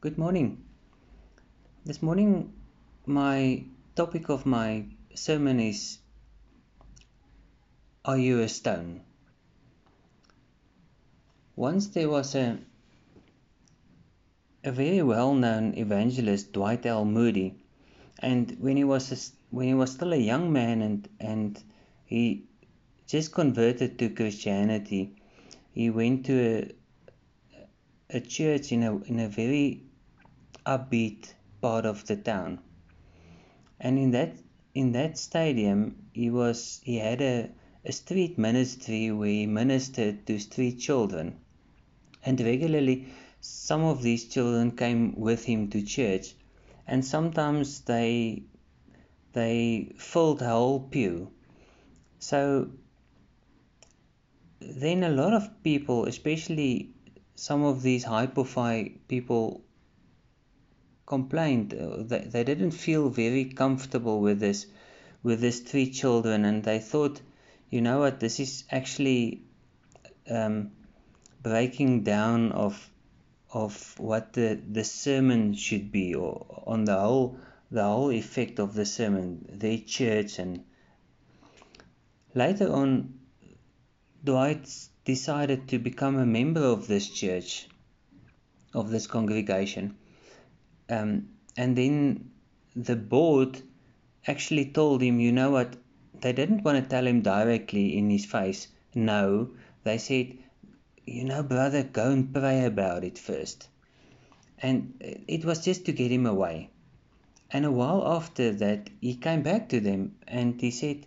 Good morning. This morning, my topic of my sermon is Are you a stone? Once there was a, a very well known evangelist, Dwight L. Moody, and when he was a, when he was still a young man and, and he just converted to Christianity, he went to a, a church in a in a very upbeat part of the town. And in that in that stadium he was he had a, a street ministry where he ministered to street children. And regularly some of these children came with him to church and sometimes they they filled the whole pew. So then a lot of people, especially some of these hypophi people complained uh, that they didn't feel very comfortable with this with these three children and they thought you know what this is actually um, breaking down of of what the, the sermon should be or on the whole the whole effect of the sermon their church. And later on Dwight decided to become a member of this church of this congregation um, and then the board actually told him, you know what? They didn't want to tell him directly in his face. No, they said, you know, brother, go and pray about it first. And it was just to get him away. And a while after that, he came back to them and he said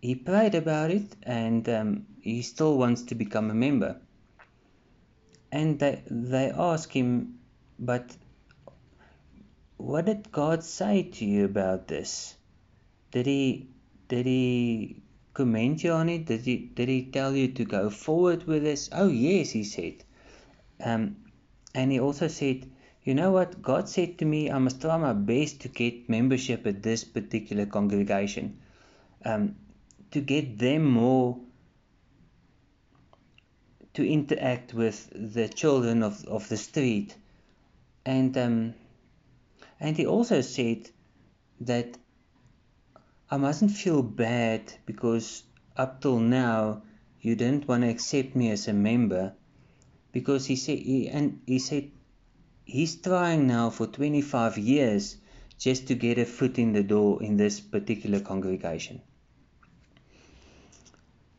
he prayed about it and um, he still wants to become a member. And they, they asked him, but what did God say to you about this? Did he did he commend you on it? Did he did he tell you to go forward with this? Oh yes, he said. Um, and he also said, you know what? God said to me, I must try my best to get membership at this particular congregation, um, to get them more to interact with the children of, of the street, and um, and he also said that I mustn't feel bad because up till now you didn't want to accept me as a member because he said he, and he said he's trying now for 25 years just to get a foot in the door in this particular congregation.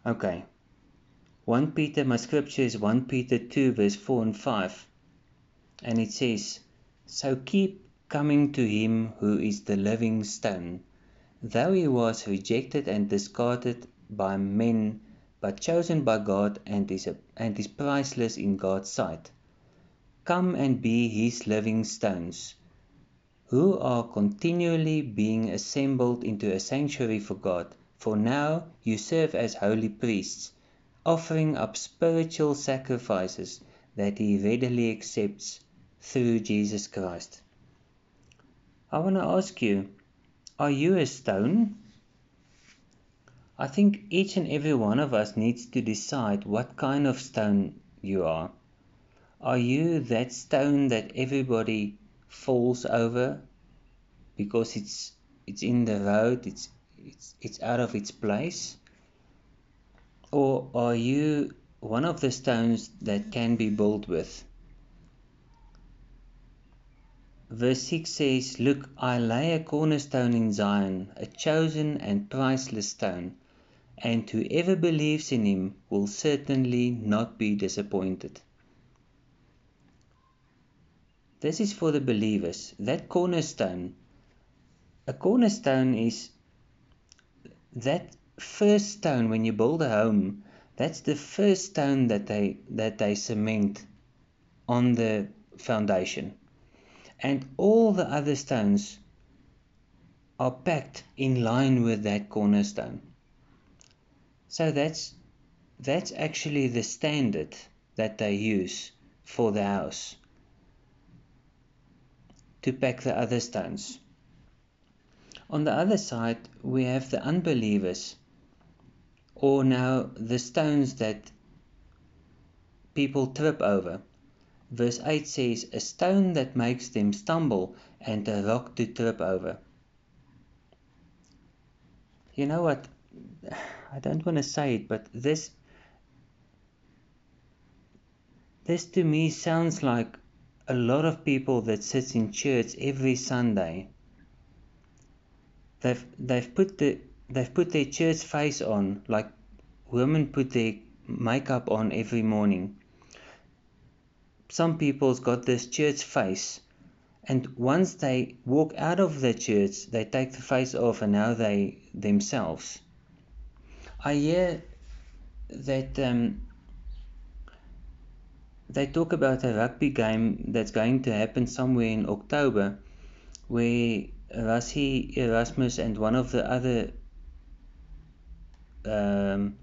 Okay. 1 Peter, my scripture is 1 Peter 2, verse 4 and 5. And it says, So keep coming to him who is the living stone, though he was rejected and discarded by men, but chosen by God and is, a, and is priceless in God's sight. Come and be his living stones, who are continually being assembled into a sanctuary for God. For now you serve as holy priests, offering up spiritual sacrifices that he readily accepts through Jesus Christ. I want to ask you are you a stone? I think each and every one of us needs to decide what kind of stone you are. Are you that stone that everybody falls over because it's it's in the road, it's it's it's out of its place? Or are you one of the stones that can be built with? Verse 6 says, Look, I lay a cornerstone in Zion, a chosen and priceless stone, and whoever believes in him will certainly not be disappointed. This is for the believers. That cornerstone, a cornerstone is that first stone when you build a home, that's the first stone that they that they cement on the foundation and all the other stones are packed in line with that cornerstone. So that's that's actually the standard that they use for the house to pack the other stones. On the other side, we have the unbelievers, or now the stones that people trip over. Verse 8 says, A stone that makes them stumble and a rock to trip over. You know what? I don't want to say it, but this this to me sounds like a lot of people that sits in church every Sunday. They've they've put the they've put their church face on like women put their makeup on every morning. Some people's got this church face and once they walk out of the church they take the face off and now they themselves. I hear that um, they talk about a rugby game that's going to happen somewhere in October where Rassie Erasmus and one of the other um,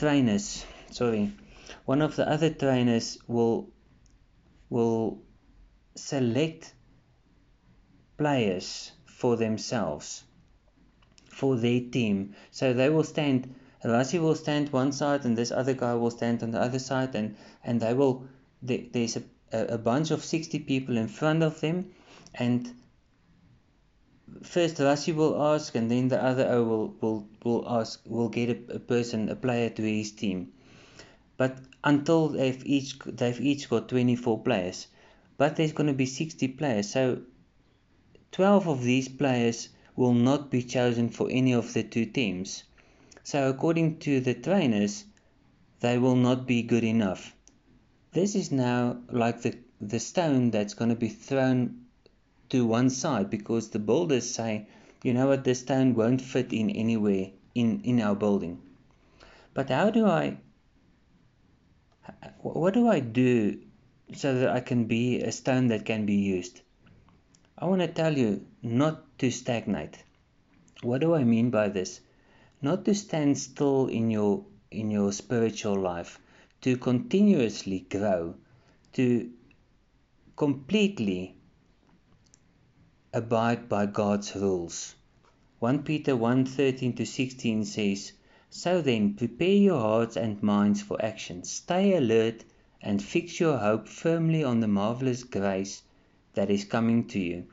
trainers, sorry, one of the other trainers will will select players for themselves for their team. So they will stand Rassie will stand one side and this other guy will stand on the other side and, and they will there's a, a bunch of 60 people in front of them and first Rassie will ask and then the other O will, will, will ask will get a, a person a player to his team. But until they've each they've each got 24 players but there's going to be 60 players. So 12 of these players will not be chosen for any of the two teams. So according to the trainers, they will not be good enough. This is now like the, the stone that's going to be thrown to one side because the builders say, you know what, this stone won't fit in anywhere in, in our building. But how do I, what do I do so that I can be a stone that can be used? I want to tell you not to stagnate. What do I mean by this? not to stand still in your in your spiritual life, to continuously grow, to completely abide by God's rules. 1 Peter 1:13 to 16 says, "So then, prepare your hearts and minds for action. Stay alert and fix your hope firmly on the marvelous grace that is coming to you."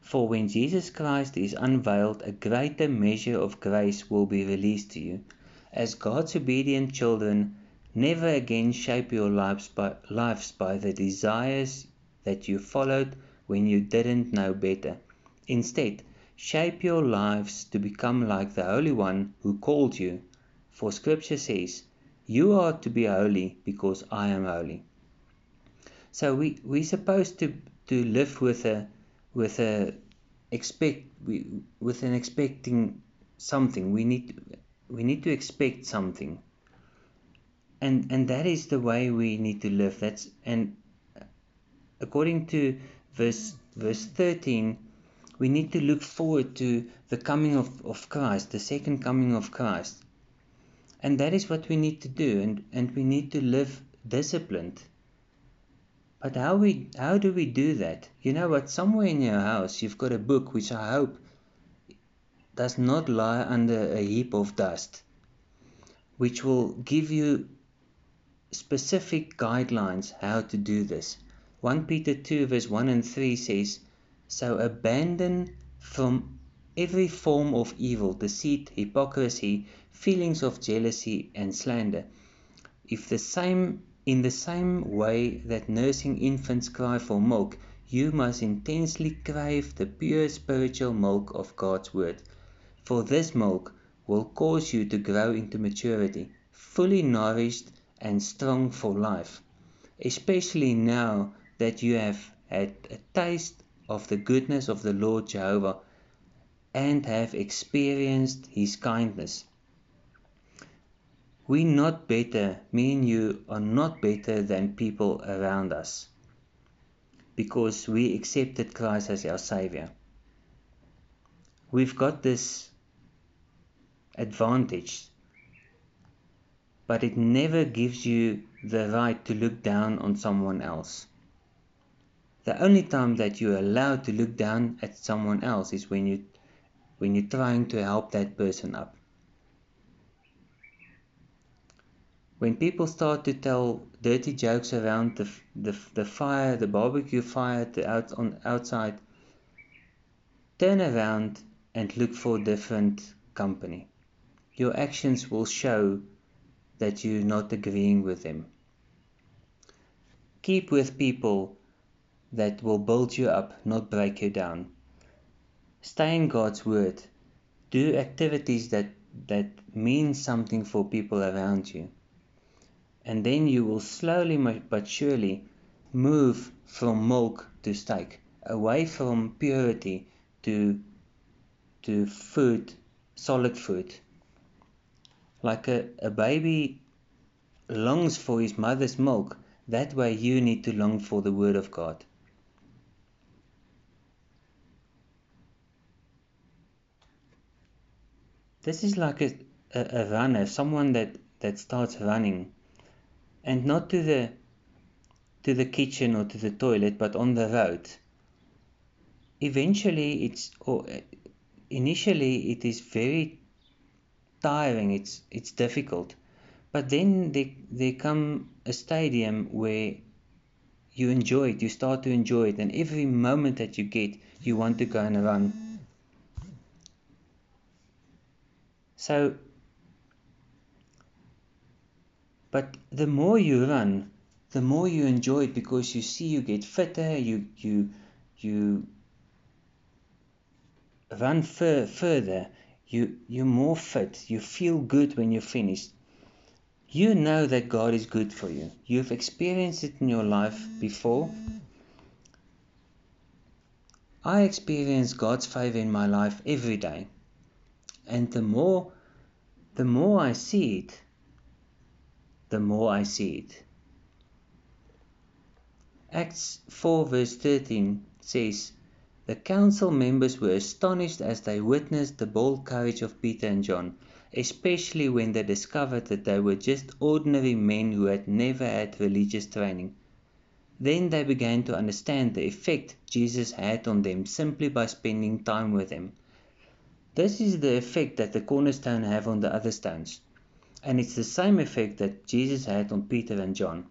For when Jesus Christ is unveiled, a greater measure of grace will be released to you. As God's obedient children, never again shape your lives by, lives by the desires that you followed when you didn't know better. Instead, shape your lives to become like the Holy One who called you. For Scripture says, You are to be holy because I am holy. So we, we're supposed to, to live with a with a expect we with an expecting something we need we need to expect something and and that is the way we need to live that's and according to verse verse 13 we need to look forward to the coming of, of Christ the second coming of Christ and that is what we need to do and and we need to live disciplined but how we how do we do that? You know what? Somewhere in your house you've got a book which I hope does not lie under a heap of dust, which will give you specific guidelines how to do this. 1 Peter 2 verse 1 and 3 says, So abandon from every form of evil, deceit, hypocrisy, feelings of jealousy and slander. If the same in the same way that nursing infants cry for milk, you must intensely crave the pure spiritual milk of God's Word, for this milk will cause you to grow into maturity, fully nourished and strong for life, especially now that you have had a taste of the goodness of the Lord Jehovah and have experienced His kindness We're not better, me and you are not better than people around us because we accepted Christ as our Savior. We've got this advantage, but it never gives you the right to look down on someone else. The only time that you're allowed to look down at someone else is when you when you're trying to help that person up. when people start to tell dirty jokes around the, the, the fire, the barbecue fire the out, on outside, turn around and look for different company. Your actions will show that you're not agreeing with them. Keep with people that will build you up, not break you down. Stay in God's word. Do activities that, that mean something for people around you and then you will slowly but surely move from milk to steak, away from purity to to food, solid food. Like a, a baby longs for his mother's milk, that way you need to long for the word of God. This is like a, a, a runner, someone that, that starts running. And not to the to the kitchen or to the toilet but on the road. Eventually it's or uh, initially it is very tiring. It's it's difficult. But then they there come a stadium where you enjoy it. You start to enjoy it. And every moment that you get you want to go and run so But the more you run, the more you enjoy it because you see you get fitter, you you you run fur, further, you you're more fit, you feel good when you're finished. You know that God is good for you. You've experienced it in your life before. I experience God's favor in my life every day. And the more the more I see it, the more I see it. Acts 4 verse 13 says, The council members were astonished as they witnessed the bold courage of Peter and John, especially when they discovered that they were just ordinary men who had never had religious training. Then they began to understand the effect Jesus had on them simply by spending time with them. This is the effect that the cornerstone have on the other stones and it's the same effect that Jesus had on Peter and John.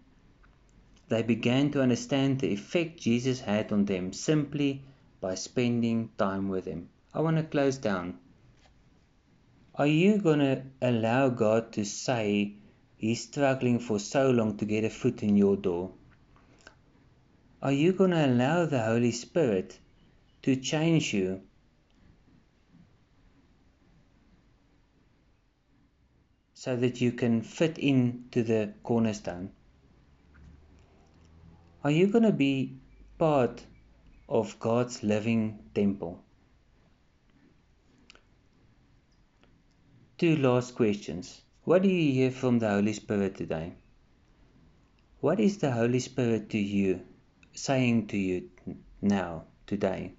They began to understand the effect Jesus had on them simply by spending time with Him. I want to close down. Are you going to allow God to say He's struggling for so long to get a foot in your door? Are you going to allow the Holy Spirit to change you so that you can fit into the cornerstone? Are you going to be part of God's living temple? Two last questions. What do you hear from the Holy Spirit today? What is the Holy Spirit to you, saying to you now, today?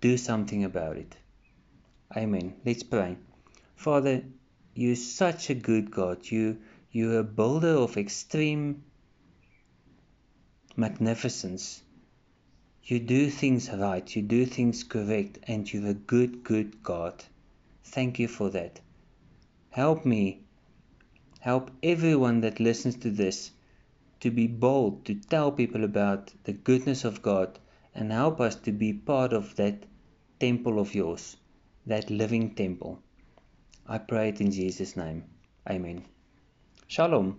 Do something about it. Amen. Let's pray. Father, you're such a good God. You, you're a builder of extreme magnificence. You do things right, you do things correct, and you're a good, good God. Thank you for that. Help me, help everyone that listens to this to be bold, to tell people about the goodness of God, and help us to be part of that temple of yours, that living temple. I pray it in Jesus' name. Amen. Shalom.